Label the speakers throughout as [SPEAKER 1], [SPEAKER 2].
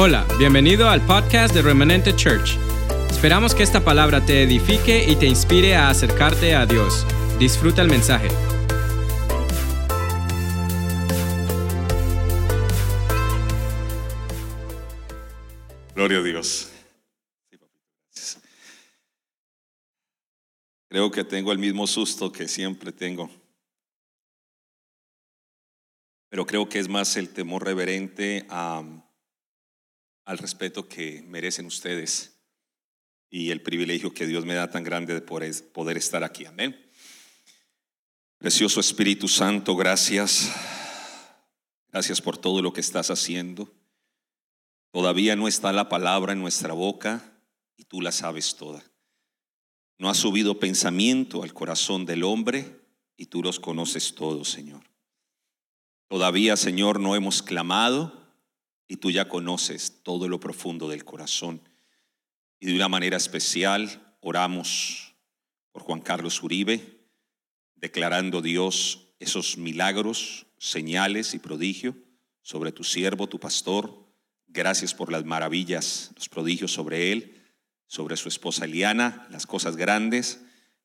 [SPEAKER 1] Hola, bienvenido al podcast de Remanente Church. Esperamos que esta palabra te edifique y te inspire a acercarte a Dios. Disfruta el mensaje.
[SPEAKER 2] Gloria a Dios. Creo que tengo el mismo susto que siempre tengo. Pero creo que es más el temor reverente a al respeto que merecen ustedes y el privilegio que Dios me da tan grande de poder estar aquí. Amén. Precioso Espíritu Santo, gracias. Gracias por todo lo que estás haciendo. Todavía no está la palabra en nuestra boca y tú la sabes toda. No ha subido pensamiento al corazón del hombre y tú los conoces todos, Señor. Todavía, Señor, no hemos clamado y tú ya conoces todo lo profundo del corazón. Y de una manera especial oramos por Juan Carlos Uribe, declarando Dios esos milagros, señales y prodigio sobre tu siervo, tu pastor. Gracias por las maravillas, los prodigios sobre él, sobre su esposa Eliana, las cosas grandes,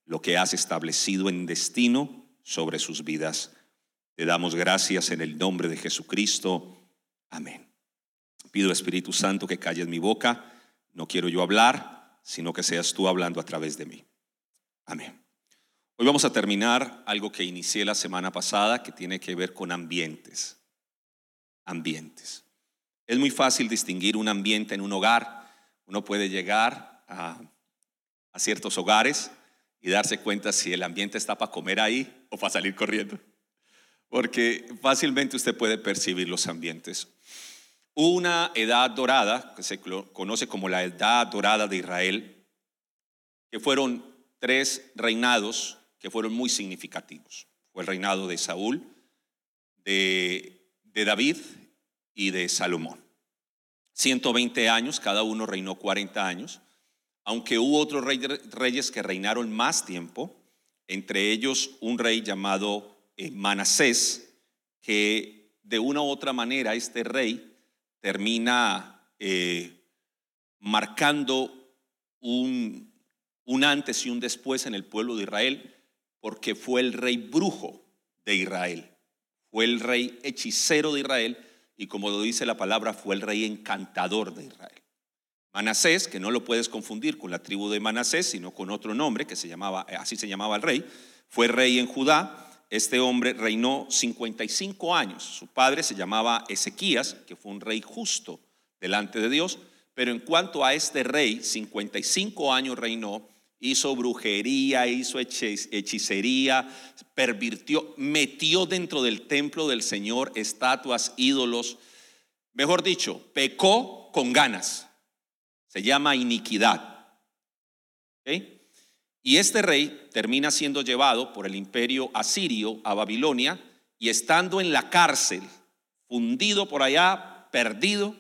[SPEAKER 2] lo que has establecido en destino sobre sus vidas. Te damos gracias en el nombre de Jesucristo. Amén. Pido Espíritu Santo que calles mi boca. No quiero yo hablar, sino que seas tú hablando a través de mí. Amén. Hoy vamos a terminar algo que inicié la semana pasada que tiene que ver con ambientes. Ambientes. Es muy fácil distinguir un ambiente en un hogar. Uno puede llegar a, a ciertos hogares y darse cuenta si el ambiente está para comer ahí o para salir corriendo. Porque fácilmente usted puede percibir los ambientes una edad dorada, que se conoce como la edad dorada de Israel, que fueron tres reinados que fueron muy significativos. Fue el reinado de Saúl, de, David y de Salomón. 120 años, cada uno reinó 40 años, aunque hubo otros reyes que reinaron más tiempo, entre ellos un rey llamado eh, Manasés, que de una u otra manera este rey termina eh, marcando un, un antes y un después en el pueblo de Israel, porque fue el rey brujo de Israel, fue el rey hechicero de Israel y como lo dice la palabra, fue el rey encantador de Israel. Manasés, que no lo puedes confundir con la tribu de Manasés, sino con otro nombre que se llamaba, así se llamaba el rey, fue rey en Judá este hombre reinó 55 años. Su padre se llamaba Ezequías, que fue un rey justo delante de Dios. Pero en cuanto a este rey, 55 años reinó, hizo brujería, hizo hechicería, pervirtió, metió dentro del templo del Señor estatuas, ídolos. Mejor dicho, pecó con ganas. Se llama iniquidad. Y este rey termina siendo llevado por el imperio asirio a Babilonia y estando en la cárcel, fundido por allá, perdido,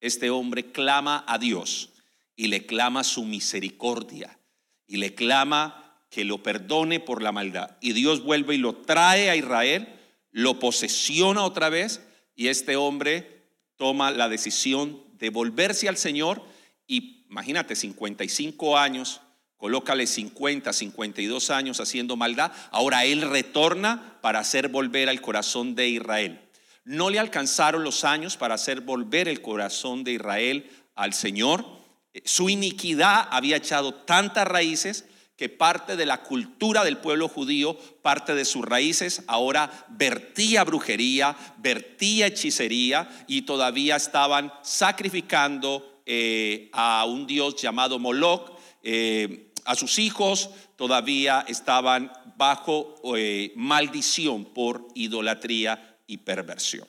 [SPEAKER 2] este hombre clama a Dios y le clama su misericordia y le clama que lo perdone por la maldad. Y Dios vuelve y lo trae a Israel, lo posesiona otra vez y este hombre toma la decisión de volverse al Señor y imagínate, 55 años Colócale 50, 52 años haciendo maldad. Ahora él retorna para hacer volver al corazón de Israel. No le alcanzaron los años para hacer volver el corazón de Israel al Señor. Eh, su iniquidad había echado tantas raíces que parte de la cultura del pueblo judío, parte de sus raíces, ahora vertía brujería, vertía hechicería y todavía estaban sacrificando eh, a un dios llamado Moloch. Eh, a sus hijos todavía estaban bajo eh, maldición por idolatría y perversión.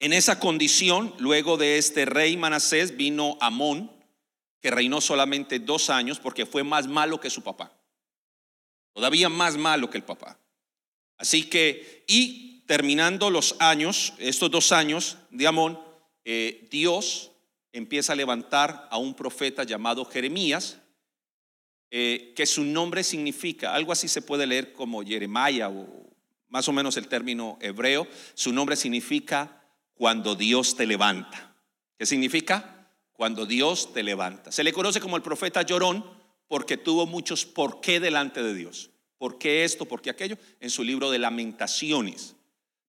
[SPEAKER 2] En esa condición, luego de este rey Manasés, vino Amón, que reinó solamente dos años porque fue más malo que su papá. Todavía más malo que el papá. Así que, y terminando los años, estos dos años de Amón, eh, Dios empieza a levantar a un profeta llamado Jeremías, eh, que su nombre significa, algo así se puede leer como Jeremiah o más o menos el término hebreo, su nombre significa cuando Dios te levanta. ¿Qué significa? Cuando Dios te levanta. Se le conoce como el profeta llorón porque tuvo muchos por qué delante de Dios. ¿Por qué esto? ¿Por qué aquello? En su libro de lamentaciones.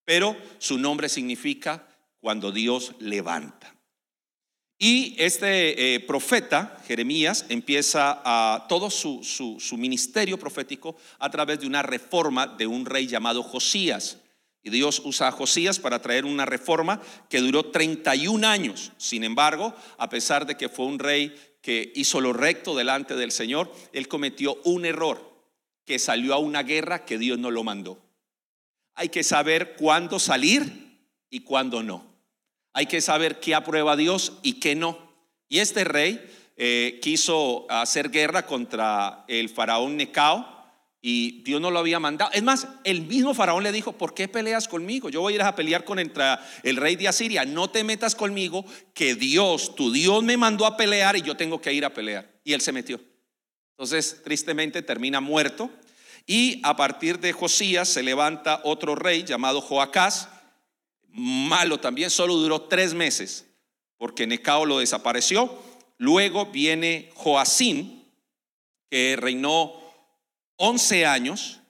[SPEAKER 2] Pero su nombre significa cuando Dios levanta. Y este eh, profeta, Jeremías, empieza a, todo su, su, ministerio profético a través de una reforma de un rey llamado Josías. Y Dios usa a Josías para traer una reforma que duró 31 años. Sin embargo, a pesar de que fue un rey que hizo lo recto delante del Señor, él cometió un error, que salió a una guerra que Dios no lo mandó. Hay que saber cuándo salir y cuándo no. Hay que saber qué aprueba Dios y qué no. Y este rey eh, quiso hacer guerra contra el faraón Necao y Dios no lo había mandado. Es más, el mismo faraón le dijo, ¿por qué peleas conmigo? Yo voy a ir a pelear con el rey de Asiria. No te metas conmigo, que Dios, tu Dios me mandó a pelear y yo tengo que ir a pelear. Y él se metió. Entonces, tristemente, termina muerto. Y a partir de Josías se levanta otro rey llamado Joacás malo también, solo duró tres meses, porque Necao lo desapareció. Luego viene Joacín, que reinó 11 años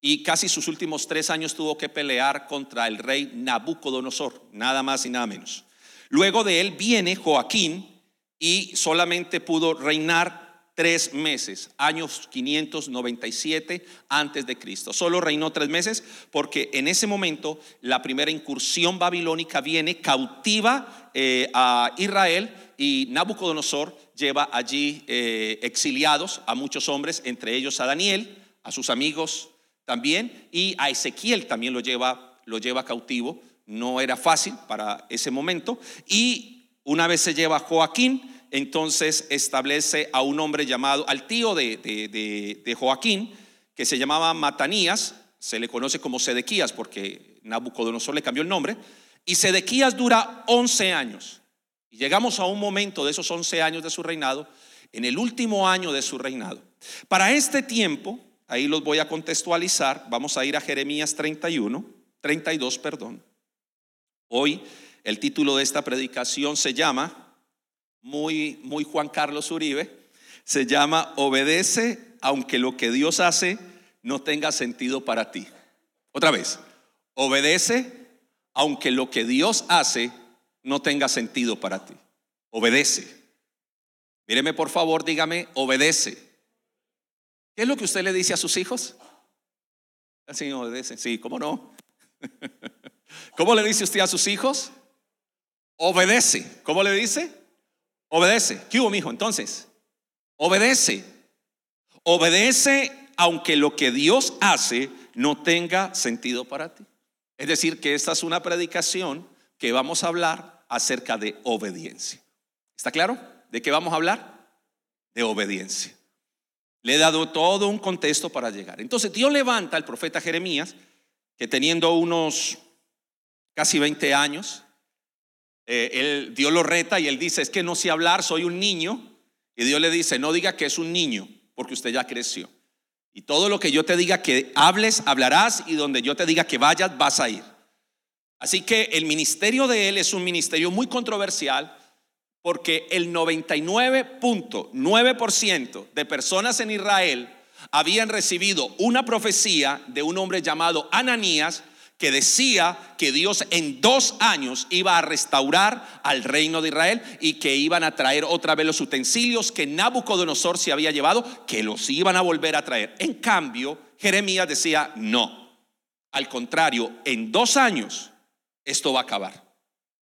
[SPEAKER 2] y casi sus últimos tres años tuvo que pelear contra el rey Nabucodonosor, nada más y nada menos. Luego de él viene Joaquín y solamente pudo reinar tres meses, años 597 antes de Cristo. Solo reinó tres meses porque en ese momento la primera incursión babilónica viene cautiva eh, a Israel y Nabucodonosor lleva allí eh, exiliados a muchos hombres, entre ellos a Daniel, a sus amigos también y a Ezequiel también lo lleva, lo lleva cautivo. No era fácil para ese momento y una vez se lleva Joaquín, entonces establece a un hombre llamado, al tío de, Joaquín, que se llamaba Matanías, se le conoce como Sedequías porque Nabucodonosor le cambió el nombre, y Sedequías dura 11 años. Y llegamos a un momento de esos 11 años de su reinado, en el último año de su reinado. Para este tiempo, ahí los voy a contextualizar, vamos a ir a Jeremías 31, 32, perdón. Hoy el título de esta predicación se llama muy, muy Juan Carlos Uribe, se llama Obedece aunque lo que Dios hace no tenga sentido para ti. Otra vez, obedece aunque lo que Dios hace no tenga sentido para ti. Obedece. Míreme por favor, dígame, obedece. ¿Qué es lo que usted le dice a sus hijos? Sí, obedece. Sí, ¿cómo no? ¿Cómo le dice usted a sus hijos? Obedece. ¿Cómo le dice? Obedece. ¿Qué hubo, mijo? Entonces, obedece. Obedece aunque lo que Dios hace no tenga sentido para ti. Es decir, que esta es una predicación que vamos a hablar acerca de obediencia. ¿Está claro? ¿De qué vamos a hablar? De obediencia. Le he dado todo un contexto para llegar. Entonces Dios levanta al profeta Jeremías, que teniendo unos casi 20 años, eh, él, Dios lo reta y él dice, es que no sé hablar, soy un niño. Y Dios le dice, no diga que es un niño, porque usted ya creció. Y todo lo que yo te diga que hables, hablarás, y donde yo te diga que vayas, vas a ir. Así que el ministerio de él es un ministerio muy controversial, porque el 99.9% de personas en Israel habían recibido una profecía de un hombre llamado Ananías, que decía que Dios en dos años iba a restaurar al reino de Israel y que iban a traer otra vez los utensilios que Nabucodonosor se había llevado, que los iban a volver a traer. En cambio, Jeremías decía, no, al contrario, en dos años esto va a acabar.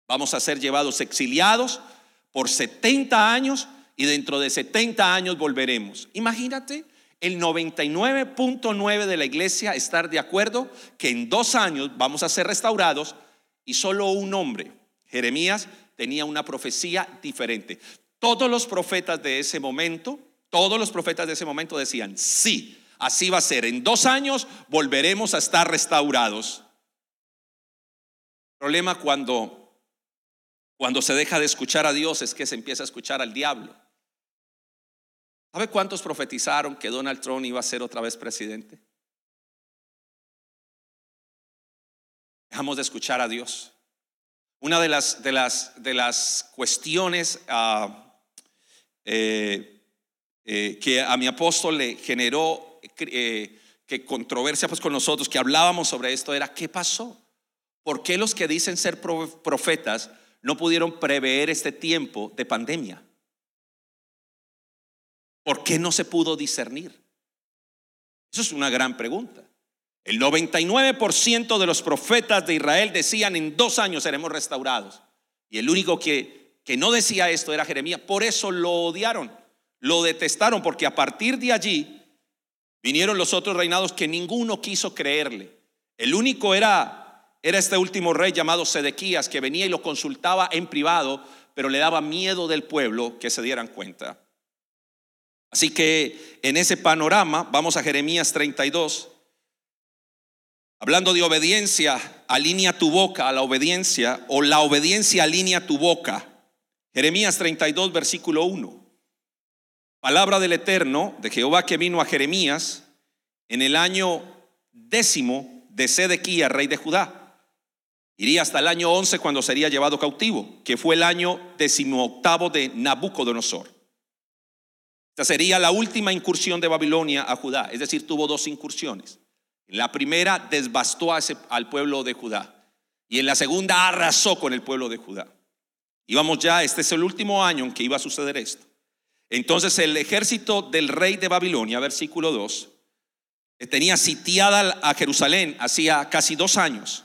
[SPEAKER 2] Vamos a ser llevados exiliados por 70 años y dentro de 70 años volveremos. Imagínate el 99.9 de la iglesia estar de acuerdo que en dos años vamos a ser restaurados y solo un hombre, Jeremías, tenía una profecía diferente. Todos los profetas de ese momento, todos los profetas de ese momento decían, sí, así va a ser, en dos años volveremos a estar restaurados. El problema cuando, cuando se deja de escuchar a Dios es que se empieza a escuchar al diablo. ¿Sabe cuántos profetizaron que Donald Trump iba a ser otra vez presidente? Dejamos de escuchar a Dios. Una de las, de las, de las cuestiones ah, eh, eh, que a mi apóstol le generó eh, que controversia pues con nosotros, que hablábamos sobre esto, era ¿qué pasó? ¿Por qué los que dicen ser profetas no pudieron prever este tiempo de pandemia? ¿Por qué no se pudo discernir? Eso es una gran pregunta. El 99% de los profetas de Israel decían en dos años seremos restaurados. Y el único que, que no decía esto era Jeremías. Por eso lo odiaron, lo detestaron, porque a partir de allí vinieron los otros reinados que ninguno quiso creerle. El único era, era este último rey llamado Sedequías, que venía y lo consultaba en privado, pero le daba miedo del pueblo que se dieran cuenta. Así que en ese panorama, vamos a Jeremías 32. Hablando de obediencia, alinea tu boca a la obediencia o la obediencia alinea tu boca. Jeremías 32, versículo 1. Palabra del Eterno, de Jehová que vino a Jeremías en el año décimo de Sedequía, rey de Judá. Iría hasta el año 11 cuando sería llevado cautivo, que fue el año octavo de Nabucodonosor. Esta sería la última incursión de Babilonia a Judá, es decir, tuvo dos incursiones. La primera desbastó al pueblo de Judá y en la segunda arrasó con el pueblo de Judá. Íbamos ya, este es el último año en que iba a suceder esto. Entonces el ejército del rey de Babilonia, versículo 2, tenía sitiada a Jerusalén hacía casi dos años.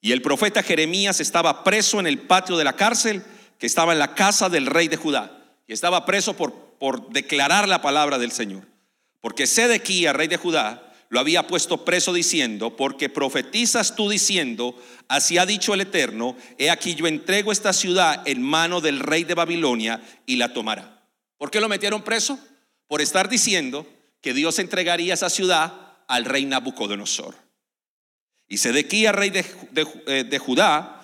[SPEAKER 2] Y el profeta Jeremías estaba preso en el patio de la cárcel que estaba en la casa del rey de Judá. Y estaba preso por, por declarar la palabra del Señor. Porque Sedequía, rey de Judá, lo había puesto preso diciendo, porque profetizas tú diciendo, así ha dicho el Eterno, he aquí yo entrego esta ciudad en mano del rey de Babilonia y la tomará. ¿Por qué lo metieron preso? Por estar diciendo que Dios entregaría esa ciudad al rey Nabucodonosor. Y Sedequía, rey de, eh, de Judá,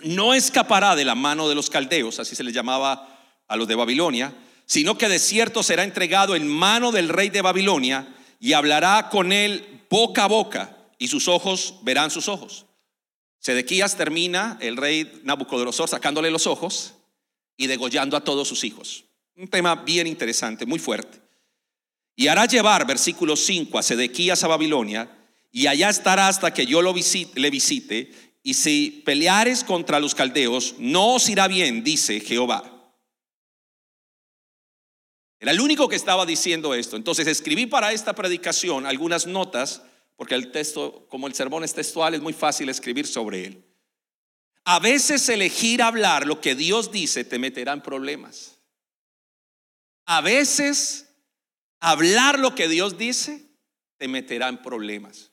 [SPEAKER 2] no escapará de la mano de los caldeos, así se le llamaba a los de Babilonia, sino que de cierto será entregado en mano del rey de Babilonia y hablará con él boca a boca y sus ojos verán sus ojos. Sedequías termina el rey Nabucodonosor sacándole los ojos y degollando a todos sus hijos. Un tema bien interesante, muy fuerte. Y hará llevar, versículo 5, a Sedequías a Babilonia, y allá estará hasta que yo lo visite, le visite, y si peleares contra los caldeos, no os irá bien, dice Jehová. Era el único que estaba diciendo esto. Entonces escribí para esta predicación algunas notas, porque el texto, como el sermón es textual, es muy fácil escribir sobre él. A veces elegir hablar lo que Dios dice te meterá en problemas. A veces hablar lo que Dios dice te meterá en problemas.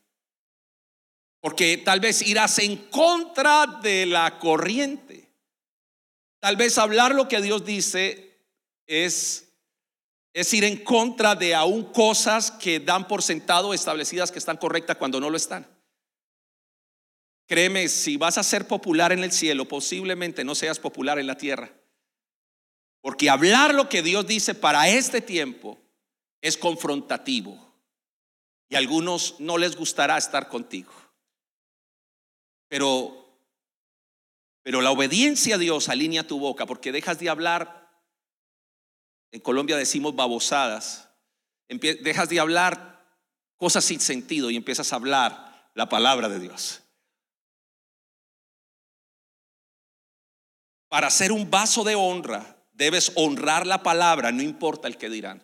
[SPEAKER 2] Porque tal vez irás en contra de la corriente. Tal vez hablar lo que Dios dice es es ir en contra de aún cosas que dan por sentado establecidas que están correctas cuando no lo están. Créeme, si vas a ser popular en el cielo, posiblemente no seas popular en la tierra. Porque hablar lo que Dios dice para este tiempo es confrontativo. Y a algunos no les gustará estar contigo. Pero, pero la obediencia a Dios alinea tu boca porque dejas de hablar en Colombia decimos babosadas. Dejas de hablar cosas sin sentido y empiezas a hablar la palabra de Dios. Para ser un vaso de honra, debes honrar la palabra, no importa el que dirán.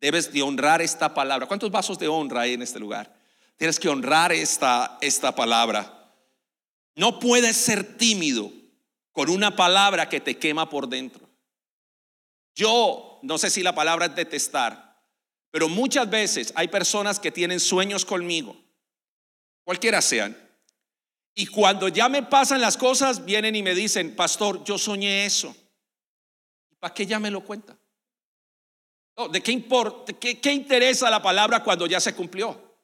[SPEAKER 2] Debes de honrar esta palabra. ¿Cuántos vasos de honra hay en este lugar? Tienes que honrar esta, esta palabra. No puedes ser tímido con una palabra que te quema por dentro. Yo no sé si la palabra es detestar, pero muchas veces hay personas que tienen sueños conmigo, cualquiera sean. Y cuando ya me pasan las cosas, vienen y me dicen, pastor, yo soñé eso. ¿Para qué ya me lo cuenta? ¿De qué, importa, qué, qué interesa la palabra cuando ya se cumplió?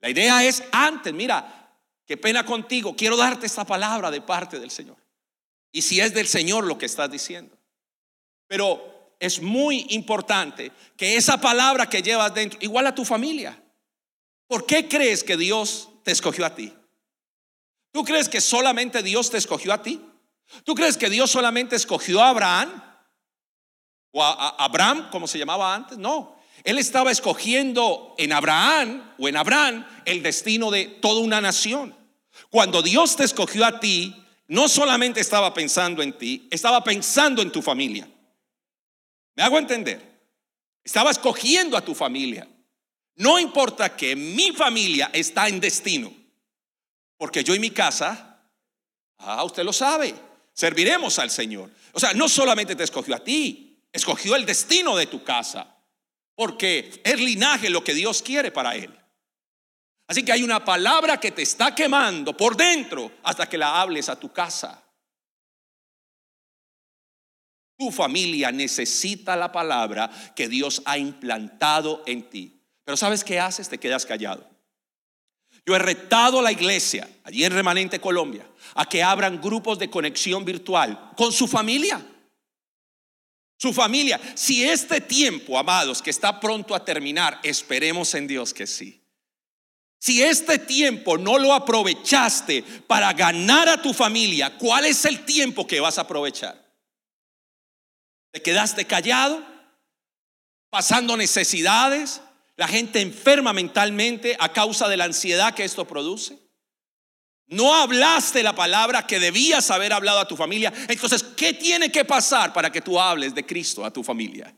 [SPEAKER 2] La idea es antes, mira, qué pena contigo, quiero darte esta palabra de parte del Señor. Y si es del Señor lo que estás diciendo. Pero es muy importante que esa palabra que llevas dentro, igual a tu familia, ¿por qué crees que Dios te escogió a ti? ¿Tú crees que solamente Dios te escogió a ti? ¿Tú crees que Dios solamente escogió a Abraham? ¿O a, Abraham, como se llamaba antes? No. Él estaba escogiendo en Abraham o en Abraham el destino de toda una nación. Cuando Dios te escogió a ti, no solamente estaba pensando en ti, estaba pensando en tu familia. ¿Me hago entender? Estaba escogiendo a tu familia. No importa que mi familia está en destino, porque yo y mi casa, ah, usted lo sabe, serviremos al Señor. O sea, no solamente te escogió a ti, escogió el destino de tu casa, porque es linaje lo que Dios quiere para él. Así que hay una palabra que te está quemando por dentro hasta que la hables a tu casa. Tu familia necesita la palabra que Dios ha implantado en ti. Pero ¿sabes qué haces? Te quedas callado. Yo he retado a la iglesia, allí en Remanente Colombia, a que abran grupos de conexión virtual con su familia. Su familia. Si este tiempo, amados, que está pronto a terminar, esperemos en Dios que sí. Si este tiempo no lo aprovechaste para ganar a tu familia, ¿cuál es el tiempo que vas a aprovechar? ¿Te quedaste callado? ¿Pasando necesidades? ¿La gente enferma mentalmente a causa de la ansiedad que esto produce? No hablaste la palabra que debías haber hablado a tu familia. Entonces, ¿qué tiene que pasar para que tú hables de Cristo a tu familia?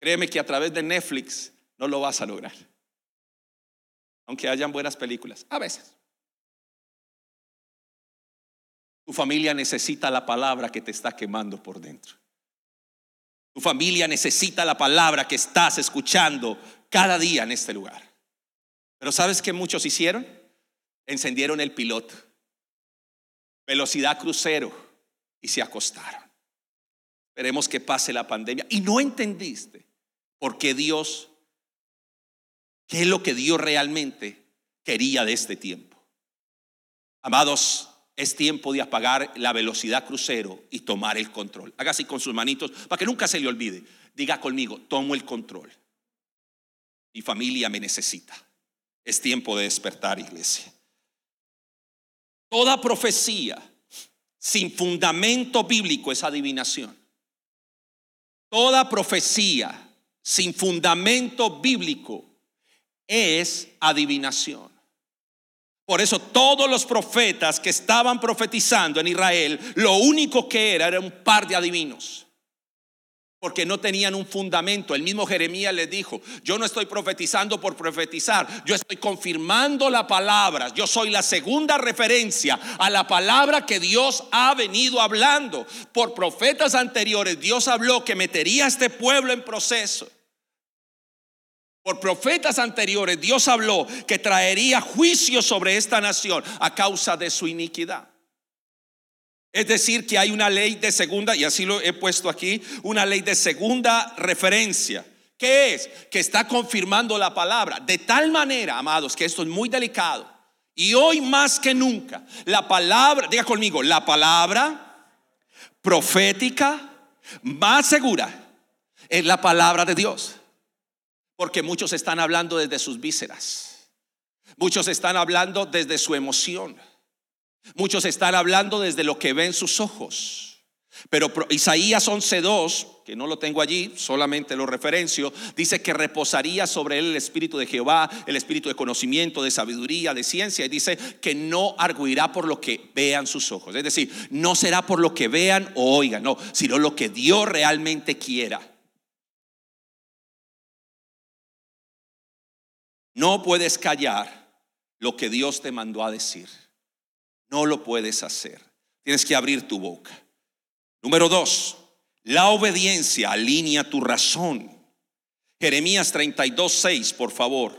[SPEAKER 2] Créeme que a través de Netflix no lo vas a lograr aunque hayan buenas películas, a veces. Tu familia necesita la palabra que te está quemando por dentro. Tu familia necesita la palabra que estás escuchando cada día en este lugar. Pero ¿sabes qué muchos hicieron? Encendieron el piloto, velocidad crucero y se acostaron. Esperemos que pase la pandemia. Y no entendiste por qué Dios ¿Qué es lo que Dios realmente quería de este tiempo? Amados, es tiempo de apagar la velocidad crucero y tomar el control. Haga así con sus manitos para que nunca se le olvide. Diga conmigo, tomo el control. Mi familia me necesita. Es tiempo de despertar, iglesia. Toda profecía sin fundamento bíblico es adivinación. Toda profecía sin fundamento bíblico es adivinación. Por eso todos los profetas que estaban profetizando en Israel, lo único que era era un par de adivinos. Porque no tenían un fundamento. El mismo Jeremías les dijo, yo no estoy profetizando por profetizar, yo estoy confirmando la palabra. Yo soy la segunda referencia a la palabra que Dios ha venido hablando. Por profetas anteriores, Dios habló que metería a este pueblo en proceso. Por profetas anteriores Dios habló que traería juicio sobre esta nación a causa de su iniquidad. Es decir, que hay una ley de segunda, y así lo he puesto aquí, una ley de segunda referencia. ¿Qué es? Que está confirmando la palabra. De tal manera, amados, que esto es muy delicado. Y hoy más que nunca, la palabra, diga conmigo, la palabra profética más segura es la palabra de Dios. Porque muchos están hablando desde sus vísceras. Muchos están hablando desde su emoción. Muchos están hablando desde lo que ven sus ojos. Pero Isaías 11:2, que no lo tengo allí, solamente lo referencio, dice que reposaría sobre él el espíritu de Jehová, el espíritu de conocimiento, de sabiduría, de ciencia, y dice que no arguirá por lo que vean sus ojos. Es decir, no será por lo que vean o oigan, no, sino lo que Dios realmente quiera. No puedes callar lo que Dios te mandó a decir. No lo puedes hacer. Tienes que abrir tu boca. Número dos, la obediencia alinea tu razón. Jeremías 32, 6, por favor.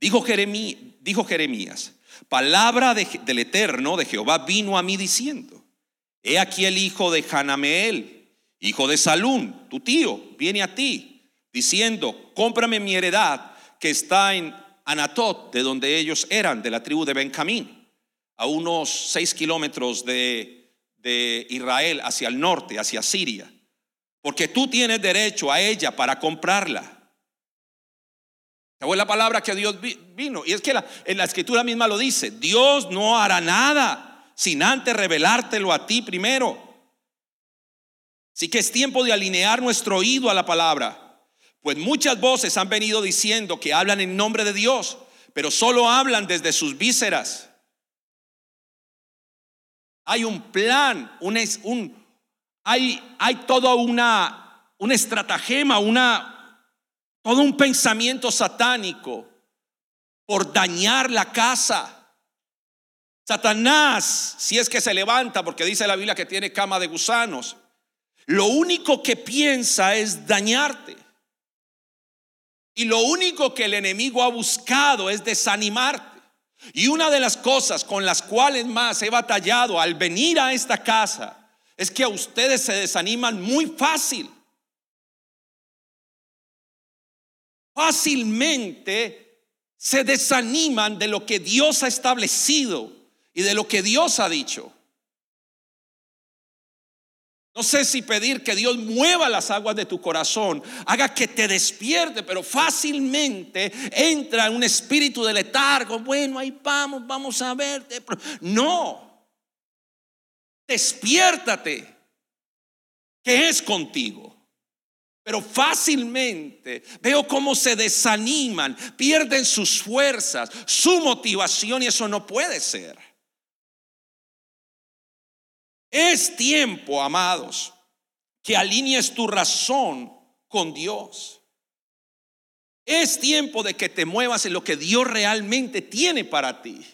[SPEAKER 2] Dijo, Jeremías, dijo Jeremías palabra del Eterno de Jehová vino a mí diciendo, he aquí el hijo de Hanameel, hijo de Salún, tu tío, viene a ti, diciendo, cómprame mi heredad que está en Anatot, de donde ellos eran, de la tribu de Benjamín, a unos seis kilómetros de, de Israel hacia el norte, hacia Siria, porque tú tienes derecho a ella para comprarla. Fue la palabra que Dios vino. Y es que en la escritura misma lo dice, Dios no hará nada sin antes revelártelo a ti primero. Así que es tiempo de alinear nuestro oído a la palabra. Pues muchas voces han venido diciendo que hablan en nombre de Dios, pero solo hablan desde sus vísceras. Hay un plan, hay, hay toda una, un estratagema, una, todo un pensamiento satánico por dañar la casa. Satanás, si es que se levanta, porque dice la Biblia que tiene cama de gusanos, lo único que piensa es dañarte. Y lo único que el enemigo ha buscado es desanimarte. Y una de las cosas con las cuales más he batallado al venir a esta casa es que a ustedes se desaniman muy fácil. fácilmente se desaniman de lo que Dios ha establecido y de lo que Dios ha dicho. No sé si pedir que Dios mueva las aguas de tu corazón, haga que te despierte, pero fácilmente entra un espíritu de letargo. Bueno, ahí vamos, vamos a ver. No, despiértate, que es contigo. Pero fácilmente veo cómo se desaniman, pierden sus fuerzas, su motivación y eso no puede ser. Es tiempo, amados, que alinees tu razón con Dios. Es tiempo de que te muevas en lo que Dios realmente tiene para ti.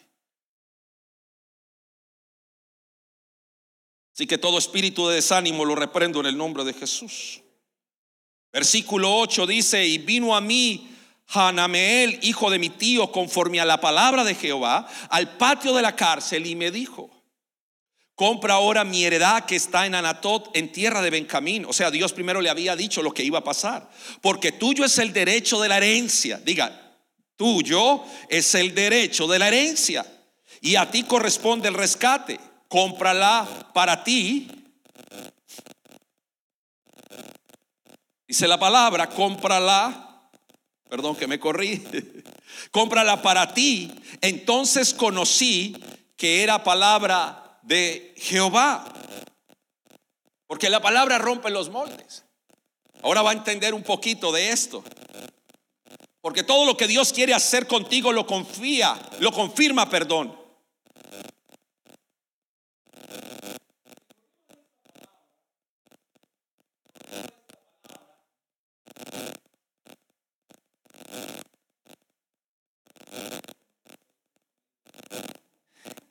[SPEAKER 2] Así que todo espíritu de desánimo lo reprendo en el nombre de Jesús. Versículo 8 dice, y vino a mí Hanameel, hijo de mi tío, conforme a la palabra de Jehová, al patio de la cárcel y me dijo, compra ahora mi heredad que está en Anatot, en tierra de Benjamín. O sea, Dios primero le había dicho lo que iba a pasar, porque tuyo es el derecho de la herencia. Diga, tuyo es el derecho de la herencia y a ti corresponde el rescate. Cómprala para ti Dice la palabra, cómprala, perdón que me corrí, cómprala para ti. Entonces conocí que era palabra de Jehová. Porque la palabra rompe los moldes. Ahora va a entender un poquito de esto. Porque todo lo que Dios quiere hacer contigo lo confía, lo confirma, perdón.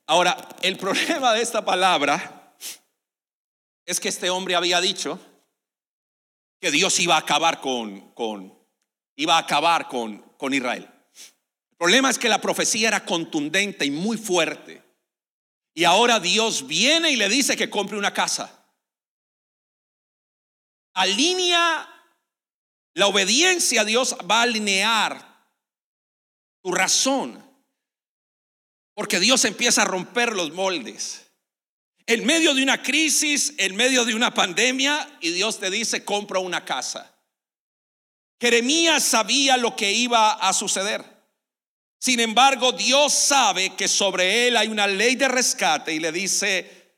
[SPEAKER 2] Ahora, el problema de esta palabra es que este hombre había dicho que Dios iba a acabar con, con iba a acabar con, con Israel. El problema es que la profecía era contundente y muy fuerte. Y ahora Dios viene y le dice que compre una casa. Alinea la obediencia a Dios va a alinear tu razón porque Dios empieza a romper los moldes. En medio de una crisis, en medio de una pandemia, y Dios te dice, compra una casa. Jeremías sabía lo que iba a suceder. Sin embargo, Dios sabe que sobre él hay una ley de rescate y le dice,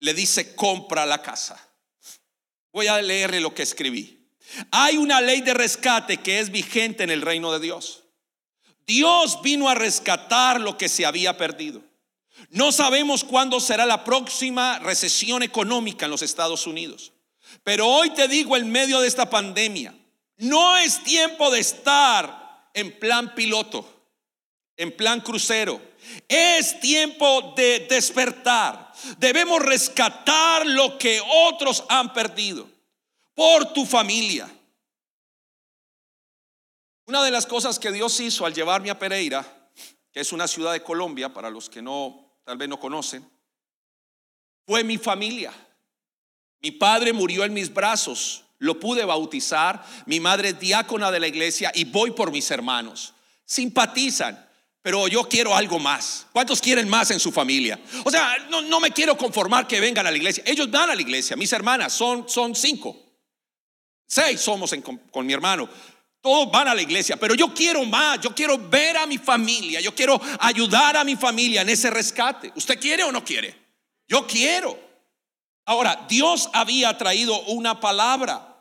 [SPEAKER 2] le dice, compra la casa. Voy a leerle lo que escribí. Hay una ley de rescate que es vigente en el reino de Dios. Dios vino a rescatar lo que se había perdido. No sabemos cuándo será la próxima recesión económica en los Estados Unidos. Pero hoy te digo en medio de esta pandemia, no es tiempo de estar en plan piloto, en plan crucero. Es tiempo de despertar. Debemos rescatar lo que otros han perdido por tu familia, una de las cosas que Dios hizo al llevarme a Pereira, que es una ciudad de Colombia, para los que no, tal vez no conocen, fue mi familia. Mi padre murió en mis brazos, lo pude bautizar, mi madre es diácona de la iglesia y voy por mis hermanos. Simpatizan, pero yo quiero algo más. ¿Cuántos quieren más en su familia? O sea, no, me quiero conformar que vengan a la iglesia. Ellos van a la iglesia, mis hermanas son, son cinco. Seis somos con mi hermano Todos van a la iglesia, pero yo quiero más, yo quiero ver a mi familia, yo quiero ayudar a mi familia en ese rescate. ¿Usted quiere o no quiere? Yo quiero. Ahora, Dios había traído una palabra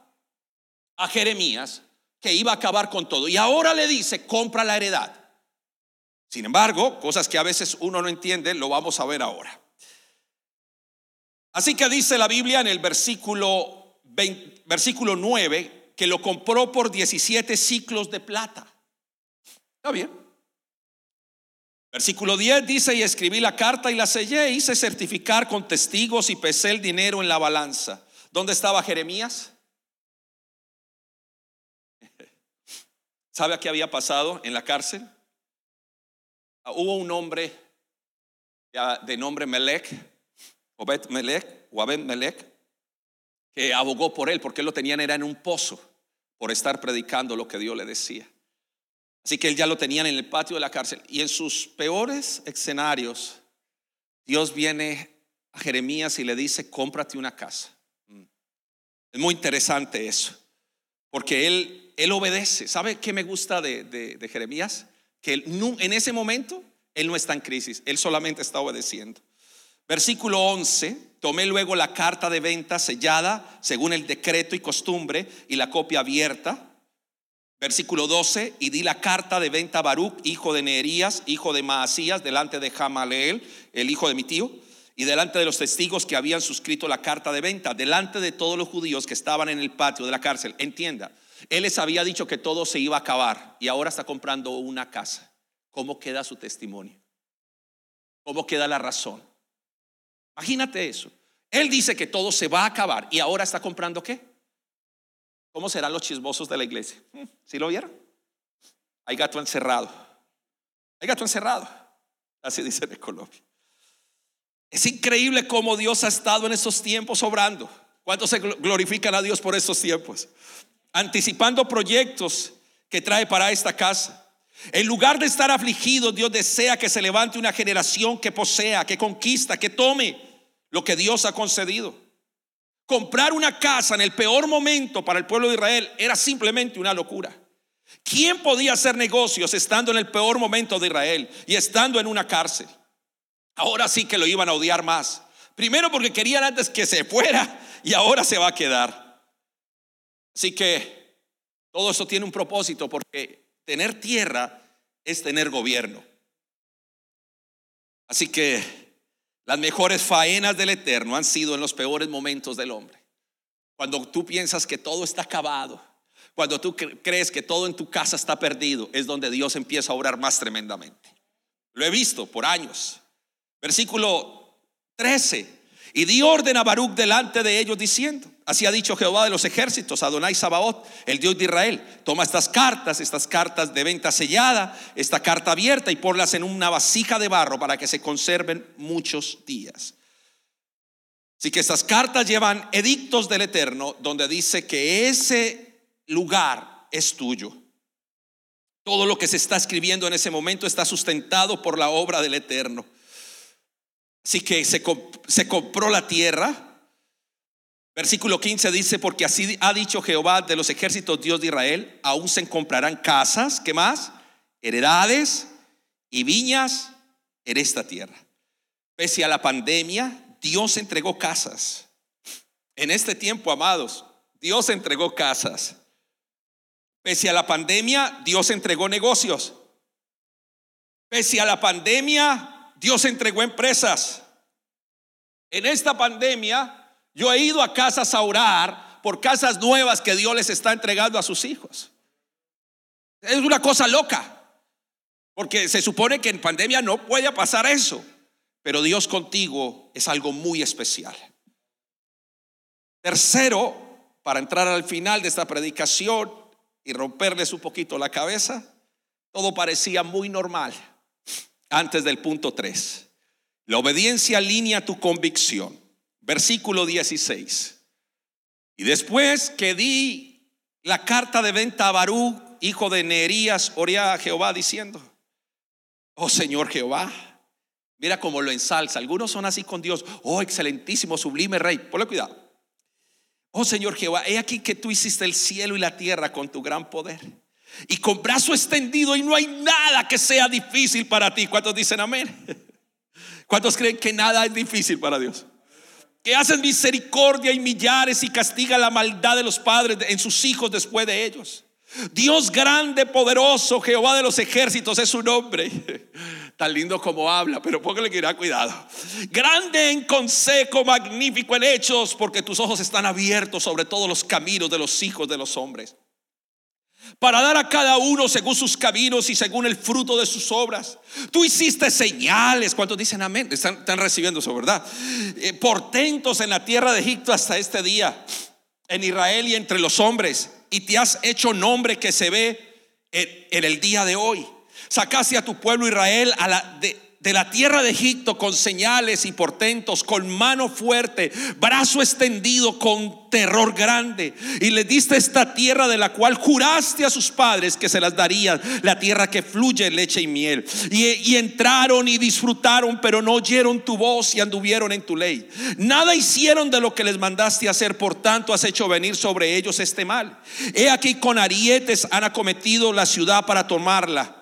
[SPEAKER 2] a Jeremías que iba a acabar con todo. Y ahora le dice, compra la heredad. Sin embargo, cosas que a veces uno no entiende, lo vamos a ver ahora. Así que dice la Biblia en el versículo, versículo 9 que lo compró por 17 ciclos de plata. Está bien. Versículo 10 dice, y escribí la carta y la sellé, hice certificar con testigos y pesé el dinero en la balanza. ¿Dónde estaba Jeremías? ¿Sabe qué había pasado en la cárcel? Ah, hubo un hombre de nombre Melech, Obed Melech, o Abed Melech, abogó por él porque él lo tenían era en un pozo por estar predicando lo que Dios le decía. Así que él ya lo tenían en el patio de la cárcel. Y en sus peores escenarios, Dios viene a Jeremías y le dice, cómprate una casa. Mm. Es muy interesante eso, porque él él obedece. ¿Sabe qué me gusta de, Jeremías? Que en ese momento él no está en crisis, él solamente está obedeciendo. Versículo 11, tomé luego la carta de venta sellada según el decreto y costumbre y la copia abierta. Versículo 12, y di la carta de venta a Baruch, hijo de Neerías, hijo de Maasías, delante de Jamaleel, el hijo de mi tío, y delante de los testigos que habían suscrito la carta de venta, delante de todos los judíos que estaban en el patio de la cárcel. Entienda, él les había dicho que todo se iba a acabar y ahora está comprando una casa. ¿Cómo queda su testimonio? ¿Cómo queda la razón? Imagínate eso. Él dice que todo se va a acabar y ahora está comprando qué? ¿Cómo serán los chismosos de la iglesia? ¿Sí lo vieron? Hay gato encerrado. Hay gato encerrado. Así dice de Colombia. Es increíble cómo Dios ha estado en esos tiempos obrando. ¿Cuántos se glorifican a Dios por estos tiempos? anticipando proyectos que trae para esta casa. En lugar de estar afligido, Dios desea que se levante una generación que posea, que conquista, que tome lo que Dios ha concedido. Comprar una casa en el peor momento para el pueblo de Israel era simplemente una locura. ¿Quién podía hacer negocios estando en el peor momento de Israel y estando en una cárcel? Ahora sí que lo iban a odiar más. Primero porque querían antes que se fuera y ahora se va a quedar. Así que todo eso tiene un propósito porque tener tierra es tener gobierno. Así que las mejores faenas del Eterno han sido en los peores momentos del hombre. Cuando tú piensas que todo está acabado, cuando tú crees que todo en tu casa está perdido, es donde Dios empieza a obrar más tremendamente. Lo he visto por años. Versículo 13. Y di orden a Baruch delante de ellos diciendo, así ha dicho Jehová de los ejércitos, Adonai Sabaoth, el Dios de Israel, toma estas cartas, estas cartas de venta sellada, esta carta abierta y ponlas en una vasija de barro para que se conserven muchos días. Así que estas cartas llevan edictos del Eterno donde dice que ese lugar es tuyo. Todo lo que se está escribiendo en ese momento está sustentado por la obra del Eterno. Así que se, se compró la tierra. Versículo 15 dice, porque así ha dicho Jehová de los ejércitos, Dios de Israel, aún se comprarán casas, ¿qué más? Heredades y viñas en esta tierra. Pese a la pandemia, Dios entregó casas. En este tiempo, amados, Dios entregó casas. Pese a la pandemia, Dios entregó negocios. Pese a la pandemia, Dios entregó empresas. En esta pandemia, yo he ido a casas a orar por casas nuevas que Dios les está entregando a sus hijos. Es una cosa loca, porque se supone que en pandemia no puede pasar eso, pero Dios contigo es algo muy especial. Tercero, para entrar al final de esta predicación y romperles un poquito la cabeza, todo parecía muy normal antes del punto 3. La obediencia alinea tu convicción. Versículo 16. Y después que di la carta de venta a Barú, hijo de Neerías, oré a Jehová diciendo, oh Señor Jehová, mira cómo lo ensalza. Algunos son así con Dios, oh excelentísimo, sublime rey. Ponle cuidado. Oh Señor Jehová, he aquí que tú hiciste el cielo y la tierra con tu gran poder y con brazo extendido y no hay nada que sea difícil para ti. ¿Cuántos dicen amén? ¿Cuántos creen que nada es difícil para Dios? Que hacen misericordia y millares y castiga la maldad de los padres en sus hijos después de ellos. Dios grande, poderoso, Jehová de los ejércitos es su nombre. Tan lindo como habla, pero póngale que irá cuidado. Grande en consejo, magnífico en hechos, porque tus ojos están abiertos sobre todos los caminos de los hijos de los hombres para dar a cada uno según sus caminos y según el fruto de sus obras. Tú hiciste señales, ¿cuántos dicen amén? Están, recibiendo eso, ¿verdad? Eh, portentos en la tierra de Egipto hasta este día, en Israel y entre los hombres, y te has hecho nombre que se ve en, en el día de hoy. Sacaste a tu pueblo Israel a la, de, de la tierra de Egipto con señales y portentos, con mano fuerte, brazo extendido, con terror grande. Y le diste esta tierra de la cual juraste a sus padres que se las darían, la tierra que fluye leche y miel. Y, entraron y disfrutaron, pero no oyeron tu voz y anduvieron en tu ley. Nada hicieron de lo que les mandaste hacer, por tanto has hecho venir sobre ellos este mal. He aquí con arietes han acometido la ciudad para tomarla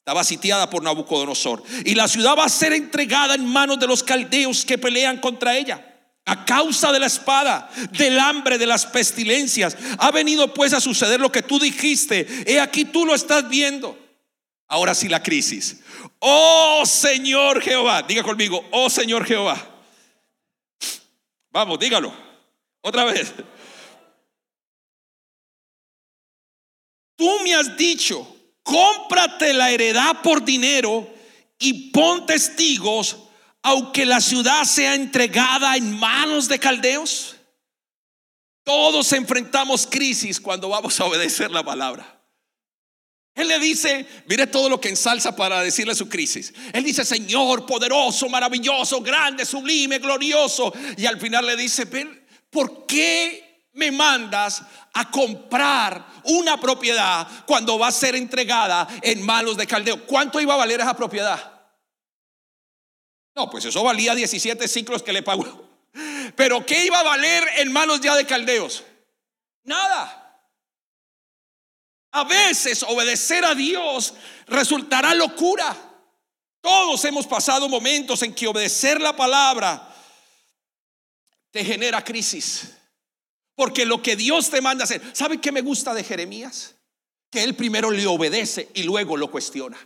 [SPEAKER 2] estaba sitiada por Nabucodonosor. Y la ciudad va a ser entregada en manos de los caldeos que pelean contra ella. A causa de la espada, del hambre, de las pestilencias. Ha venido pues a suceder lo que tú dijiste. He aquí tú lo estás viendo. Ahora sí la crisis. Oh Señor Jehová. Diga conmigo, oh Señor Jehová. Vamos, dígalo. Otra vez. Tú me has dicho cómprate la heredad por dinero y pon testigos, aunque la ciudad sea entregada en manos de caldeos. Todos enfrentamos crisis cuando vamos a obedecer la palabra. Él le dice, mire todo lo que ensalza para decirle su crisis. Él dice, Señor, poderoso, maravilloso, grande, sublime, glorioso. Y al final le dice, ¿por qué me mandas a comprar una propiedad cuando va a ser entregada en manos de Caldeo? ¿Cuánto iba a valer esa propiedad? No, pues eso valía 17 ciclos que le pagó. Pero ¿qué iba a valer en manos ya de caldeos? Nada. A veces obedecer a Dios resultará locura. Todos hemos pasado momentos en que obedecer la palabra te genera crisis. Porque lo que Dios te manda hacer, ¿sabe qué me gusta de Jeremías? Que él primero le obedece y luego lo cuestiona.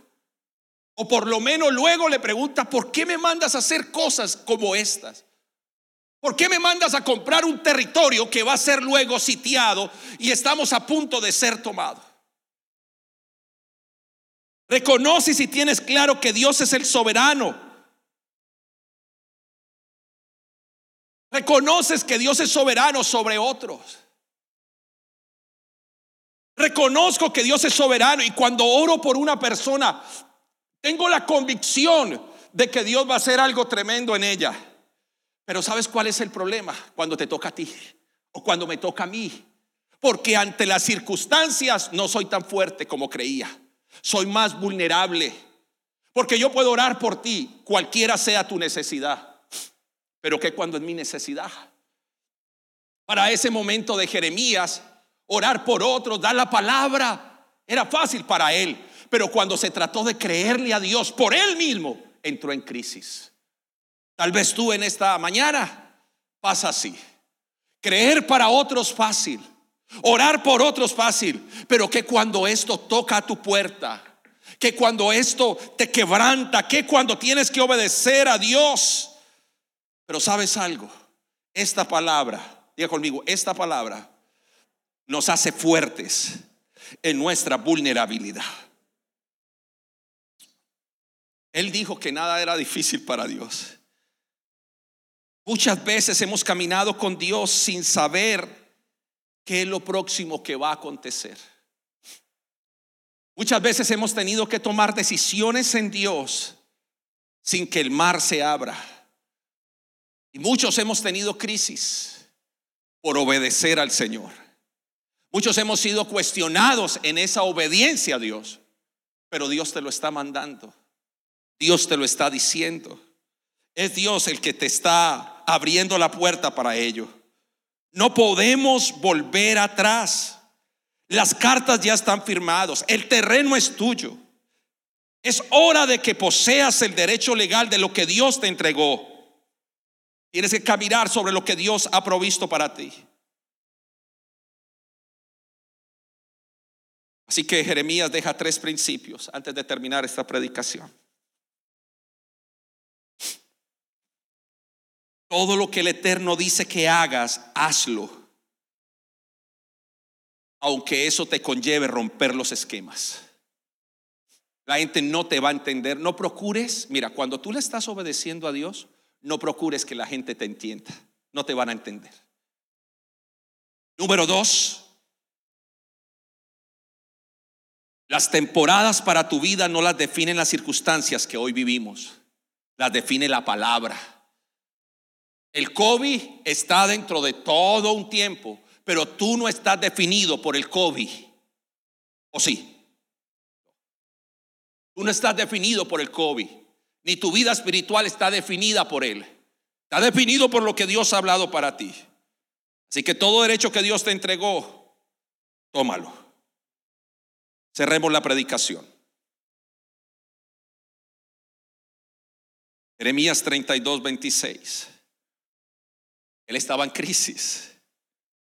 [SPEAKER 2] O por lo menos luego le pregunta, ¿por qué me mandas a hacer cosas como estas? ¿Por qué me mandas a comprar un territorio que va a ser luego sitiado y estamos a punto de ser tomado? Reconoce si tienes claro que Dios es el soberano Reconoces que Dios es soberano sobre otros. Reconozco que Dios es soberano y cuando oro por una persona, tengo la convicción de que Dios va a hacer algo tremendo en ella. Pero ¿sabes cuál es el problema? Cuando te toca a ti o cuando me toca a mí. Porque ante las circunstancias no soy tan fuerte como creía. Soy más vulnerable. Porque yo puedo orar por ti, cualquiera sea tu necesidad. Pero que cuando es mi necesidad. Para ese momento de Jeremías, orar por otros, dar la palabra, era fácil para él. Pero cuando se trató de creerle a Dios por él mismo, entró en crisis. Tal vez tú en esta mañana pasa así. Creer para otros fácil. Orar por otros fácil. Pero que cuando esto toca a tu puerta, que cuando esto te quebranta, que cuando tienes que obedecer a Dios, pero sabes algo, esta palabra, diga conmigo, esta palabra nos hace fuertes en nuestra vulnerabilidad. Él dijo que nada era difícil para Dios. Muchas veces hemos caminado con Dios sin saber qué es lo próximo que va a acontecer. Muchas veces hemos tenido que tomar decisiones en Dios sin que el mar se abra. Y muchos hemos tenido crisis por obedecer al Señor. Muchos hemos sido cuestionados en esa obediencia a Dios, pero Dios te lo está mandando. Dios te lo está diciendo. Es Dios el que te está abriendo la puerta para ello. No podemos volver atrás. Las cartas ya están firmadas. El terreno es tuyo. Es hora de que poseas el derecho legal de lo que Dios te entregó. Tienes que caminar sobre lo que Dios ha provisto para ti. Así que Jeremías deja tres principios antes de terminar esta predicación. Todo lo que el Eterno dice que hagas, hazlo. Aunque eso te conlleve romper los esquemas. La gente no te va a entender. No procures, mira, cuando tú le estás obedeciendo a Dios, no procures que la gente te entienda. No te van a entender. Número dos, Las temporadas para tu vida no las definen las circunstancias que hoy vivimos, las define la palabra. El COVID está dentro de todo un tiempo, pero tú no estás definido por el COVID. ¿O sí? Tú no estás definido por el COVID, ni tu vida espiritual está definida por él. Está definido por lo que Dios ha hablado para ti. Así que todo derecho que Dios te entregó, tómalo. Cerremos la predicación. Jeremías 32, 26. Él estaba en crisis.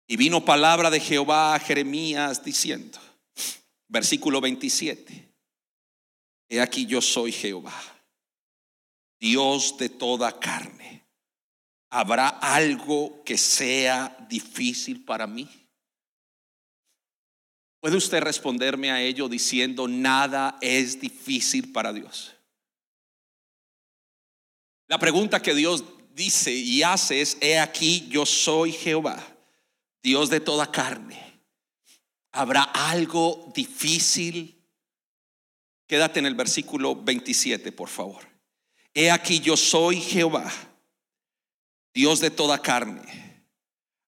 [SPEAKER 2] Y vino palabra de Jehová a Jeremías diciendo, versículo 27, He aquí yo soy Jehová, Dios de toda carne. ¿Habrá algo que sea difícil para mí? ¿Puede usted responderme a ello diciendo, nada es difícil para Dios? La pregunta que Dios dice y hace es, he aquí, yo soy Jehová, Dios de toda carne. ¿Habrá algo difícil? Quédate en el versículo 27, por favor. He aquí, yo soy Jehová, Dios de toda carne.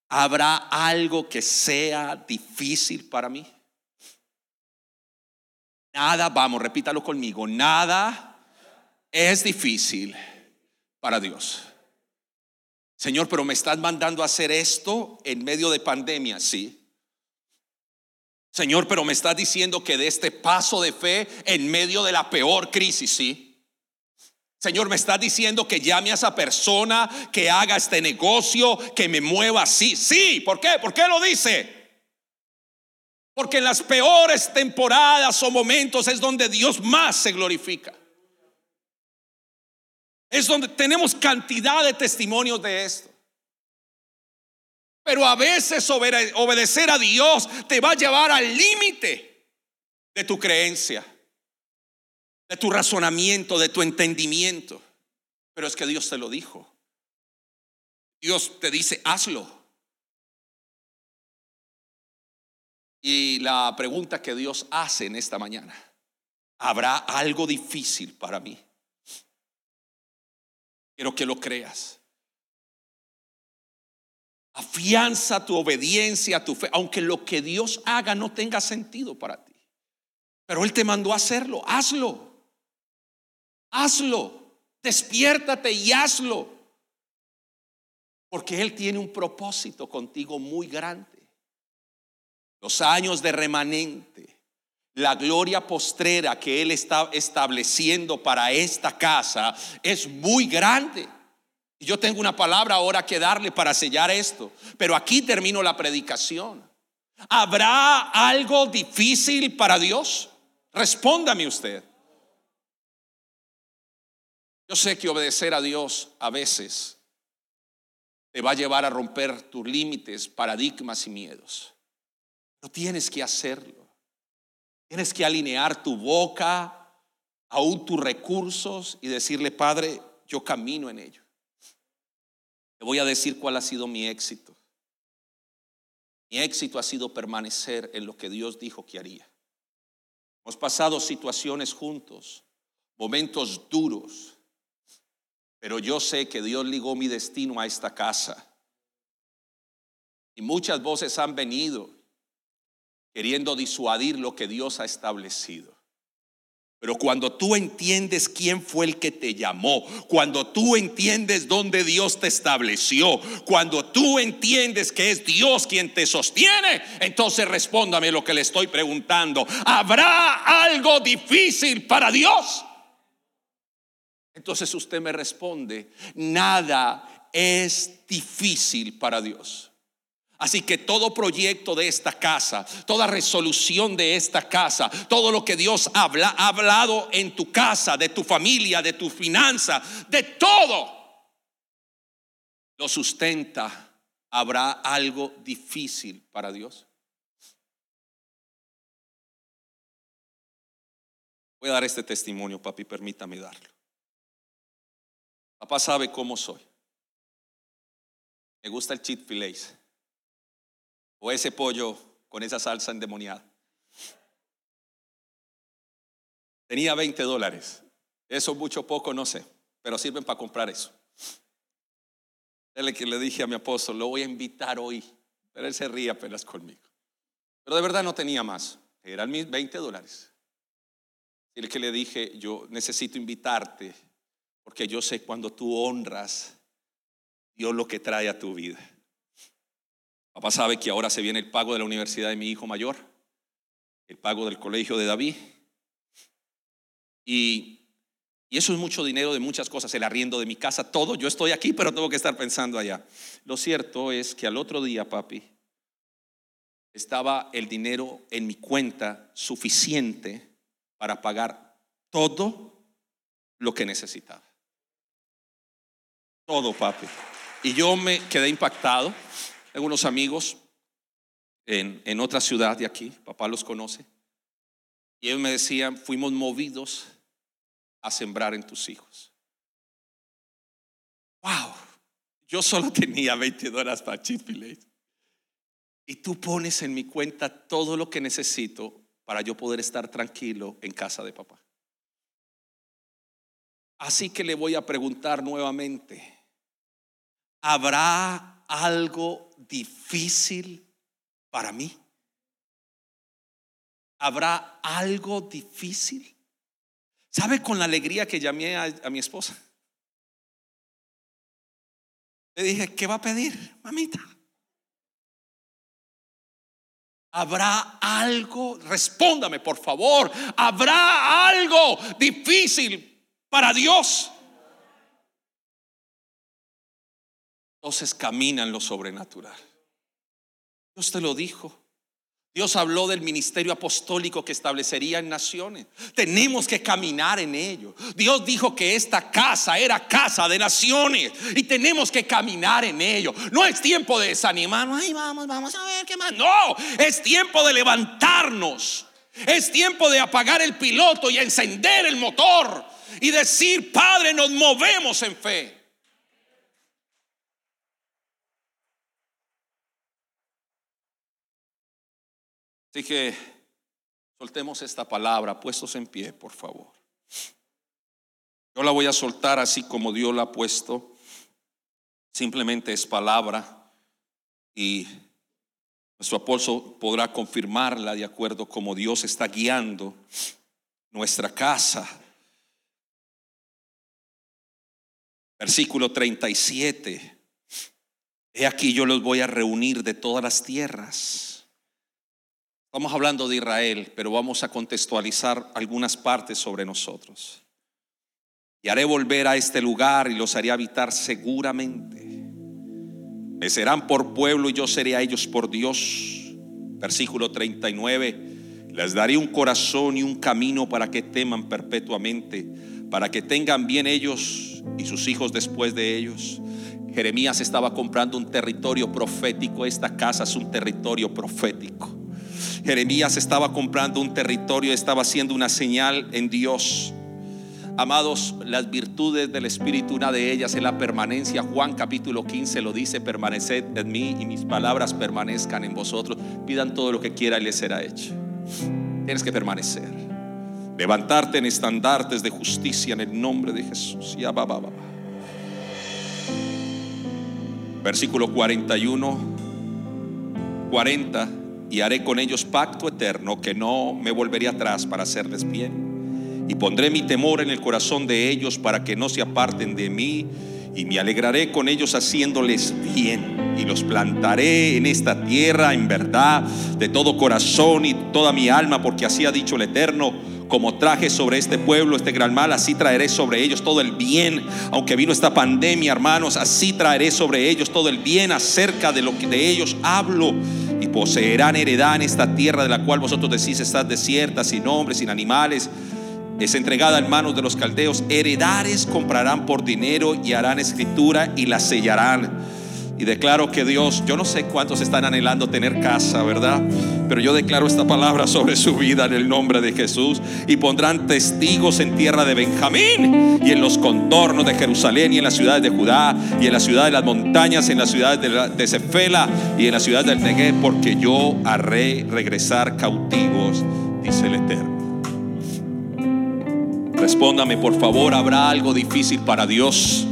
[SPEAKER 2] ¿Habrá algo que sea difícil para mí? Nada, vamos, repítalo conmigo, nada es difícil para Dios. Señor, pero me estás mandando a hacer esto en medio de pandemia, sí. Señor, pero me estás diciendo que de este paso de fe en medio de la peor crisis, sí. Señor, me estás diciendo que llame a esa persona que haga este negocio, que me mueva así. Sí, ¿por qué? ¿Por qué lo dice? Porque en las peores temporadas o momentos es donde Dios más se glorifica. Es donde tenemos cantidad de testimonios de esto. Pero a veces obedecer a Dios te va a llevar al límite de tu creencia, de tu razonamiento, de tu entendimiento. Pero es que Dios te lo dijo. Dios te dice, hazlo. Y la pregunta que Dios hace en esta mañana, ¿habrá algo difícil para mí? Quiero que lo creas. Afianza tu obediencia, tu fe, aunque lo que Dios haga no tenga sentido para ti. Pero Él te mandó a hacerlo, hazlo. Hazlo. Despiértate y hazlo. Porque Él tiene un propósito contigo muy grande los años de remanente, la gloria postrera que Él está estableciendo para esta casa es muy grande. Y yo tengo una palabra ahora que darle para sellar esto, pero aquí termino la predicación. ¿Habrá algo difícil para Dios? Respóndame usted. Yo sé que obedecer a Dios a veces te va a llevar a romper tus límites, paradigmas y miedos. No tienes que hacerlo. Tienes que alinear tu boca, aún tus recursos y decirle, Padre, yo camino en ello. Te voy a decir cuál ha sido mi éxito. Mi éxito ha sido permanecer en lo que Dios dijo que haría. Hemos pasado situaciones juntos, momentos duros, pero yo sé que Dios ligó mi destino a esta casa. Y muchas voces han venido queriendo disuadir lo que Dios ha establecido. Pero cuando tú entiendes quién fue el que te llamó, cuando tú entiendes dónde Dios te estableció, cuando tú entiendes que es Dios quien te sostiene, entonces respóndame lo que le estoy preguntando. ¿Habrá algo difícil para Dios? Entonces usted me responde, nada es difícil para Dios. Así que todo proyecto de esta casa, toda resolución de esta casa, todo lo que Dios ha hablado en tu casa, de tu familia, de tu finanza, de todo, lo sustenta. ¿Habrá algo difícil para Dios? Voy a dar este testimonio, papi, permítame darlo. Papá sabe cómo soy. Me gusta el cheat fillets o ese pollo con esa salsa endemoniada. Tenía 20 dólares. Eso mucho poco, no sé, pero sirven para comprar eso. Él que le dije a mi apóstol, lo voy a invitar hoy, pero él se ría apenas conmigo. Pero de verdad no tenía más, eran mis 20 dólares. El que le dije, yo necesito invitarte, porque yo sé cuando tú honras Dios lo que trae a tu vida. Papá sabe que ahora se viene el pago de la universidad de mi hijo mayor, el pago del colegio de David. Y, eso es mucho dinero de muchas cosas, el arriendo de mi casa, todo. Yo estoy aquí, pero tengo que estar pensando allá. Lo cierto es que al otro día, papi, estaba el dinero en mi cuenta suficiente para pagar todo lo que necesitaba. Todo, papi. Y yo me quedé impactado. Tengo unos amigos en, en otra ciudad de aquí, papá los conoce, y ellos me decían, fuimos movidos a sembrar en tus hijos. Wow, yo solo tenía 20 dólares para Chick-fil-A. Y tú pones en mi cuenta todo lo que necesito para yo poder estar tranquilo en casa de papá. Así que le voy a preguntar nuevamente, ¿habrá algo difícil para mí? ¿Habrá algo difícil? ¿Sabe con la alegría que llamé a, mi esposa? Le dije, ¿qué va a pedir, mamita? ¿Habrá algo? Respóndame, por favor. ¿Habrá algo difícil para Dios? Entonces camina en lo sobrenatural. Dios te lo dijo. Dios habló del ministerio apostólico que establecería en naciones. Tenemos que caminar en ello. Dios dijo que esta casa era casa de naciones y tenemos que caminar en ello. No es tiempo de desanimarnos. Ay, vamos, vamos a ver qué más. No, es tiempo de levantarnos. Es tiempo de apagar el piloto y encender el motor y decir, Padre, nos movemos en fe. Así que soltemos esta palabra, puestos en pie, por favor. Yo la voy a soltar así como Dios la ha puesto. Simplemente es palabra y nuestro apóstol podrá confirmarla de acuerdo como Dios está guiando nuestra casa. Versículo 37. He aquí yo los voy a reunir de todas las tierras Estamos hablando de Israel, pero vamos a contextualizar algunas partes sobre nosotros. Y haré volver a este lugar y los haré habitar seguramente. Me serán por pueblo y yo seré a ellos por Dios. Versículo 39. Les daré un corazón y un camino para que teman perpetuamente, para que tengan bien ellos y sus hijos después de ellos. Jeremías estaba comprando un territorio profético. Esta casa es un territorio profético. Jeremías estaba comprando un territorio, estaba haciendo una señal en Dios. Amados, las virtudes del Espíritu, una de ellas es la permanencia. Juan capítulo 15 lo dice, permaneced en mí y mis palabras permanezcan en vosotros. Pidan todo lo que quiera y les será hecho. Tienes que permanecer. Levantarte en estandartes de justicia en el nombre de Jesús. Ya, Versículo 41, 40 y haré con ellos pacto eterno que no me volveré atrás para hacerles bien Y pondré mi temor en el corazón de ellos para que no se aparten de mí. Y me alegraré con ellos haciéndoles bien. Y los plantaré en esta tierra en verdad, de todo corazón y toda mi alma, porque así ha dicho el Eterno como traje sobre este pueblo este gran mal, así traeré sobre ellos todo el bien. Aunque vino esta pandemia, hermanos, así traeré sobre ellos todo el bien acerca de lo que de ellos hablo. Y poseerán heredad en esta tierra de la cual vosotros decís está desierta, sin hombres, sin animales. Es entregada en manos de los caldeos. Heredares comprarán por dinero y harán escritura y la sellarán y declaro que Dios, yo no sé cuántos están anhelando tener casa, ¿verdad? Pero yo declaro esta palabra sobre su vida en el nombre de Jesús. Y pondrán testigos en tierra de Benjamín y en los contornos de Jerusalén y en las ciudades de Judá y en la ciudad de las montañas, en las ciudades de, de Cefela y en la ciudad del Negev, porque yo haré regresar cautivos, dice el Eterno. Respóndame, por favor, ¿habrá algo difícil para Dios?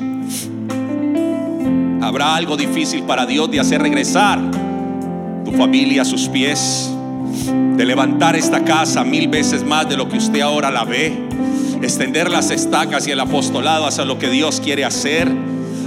[SPEAKER 2] Habrá algo difícil para Dios de hacer regresar tu familia a sus pies, de levantar esta casa mil veces más de lo que usted ahora la ve, extender las estacas y el apostolado hacia lo que Dios quiere hacer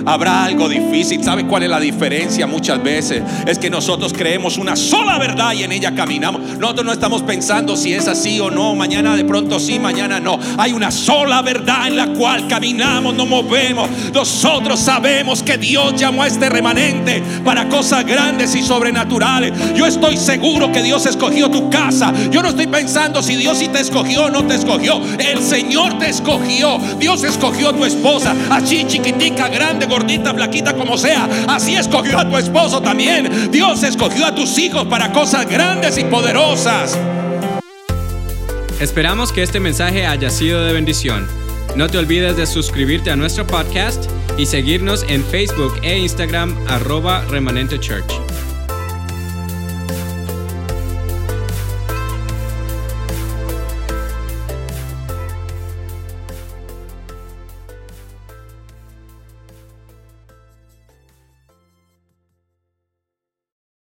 [SPEAKER 2] habrá algo difícil. ¿Sabe cuál es la diferencia muchas veces? Es que nosotros creemos una sola verdad y en ella caminamos. Nosotros no estamos pensando si es así o no, mañana de pronto sí, mañana no. Hay una sola verdad en la cual caminamos, nos movemos. Nosotros sabemos que Dios llamó a este remanente para cosas grandes y sobrenaturales. Yo estoy seguro que Dios escogió tu casa. Yo no estoy pensando si Dios sí te escogió o no te escogió. El Señor te escogió. Dios escogió tu esposa, así chiquitica, grande, gordita, flaquita, como sea. Así escogió a tu esposo también. Dios escogió a tus hijos para cosas grandes y poderosas.
[SPEAKER 1] Esperamos que este mensaje haya sido de bendición. No te olvides de suscribirte a nuestro podcast y seguirnos en Facebook e Instagram arroba remanente church.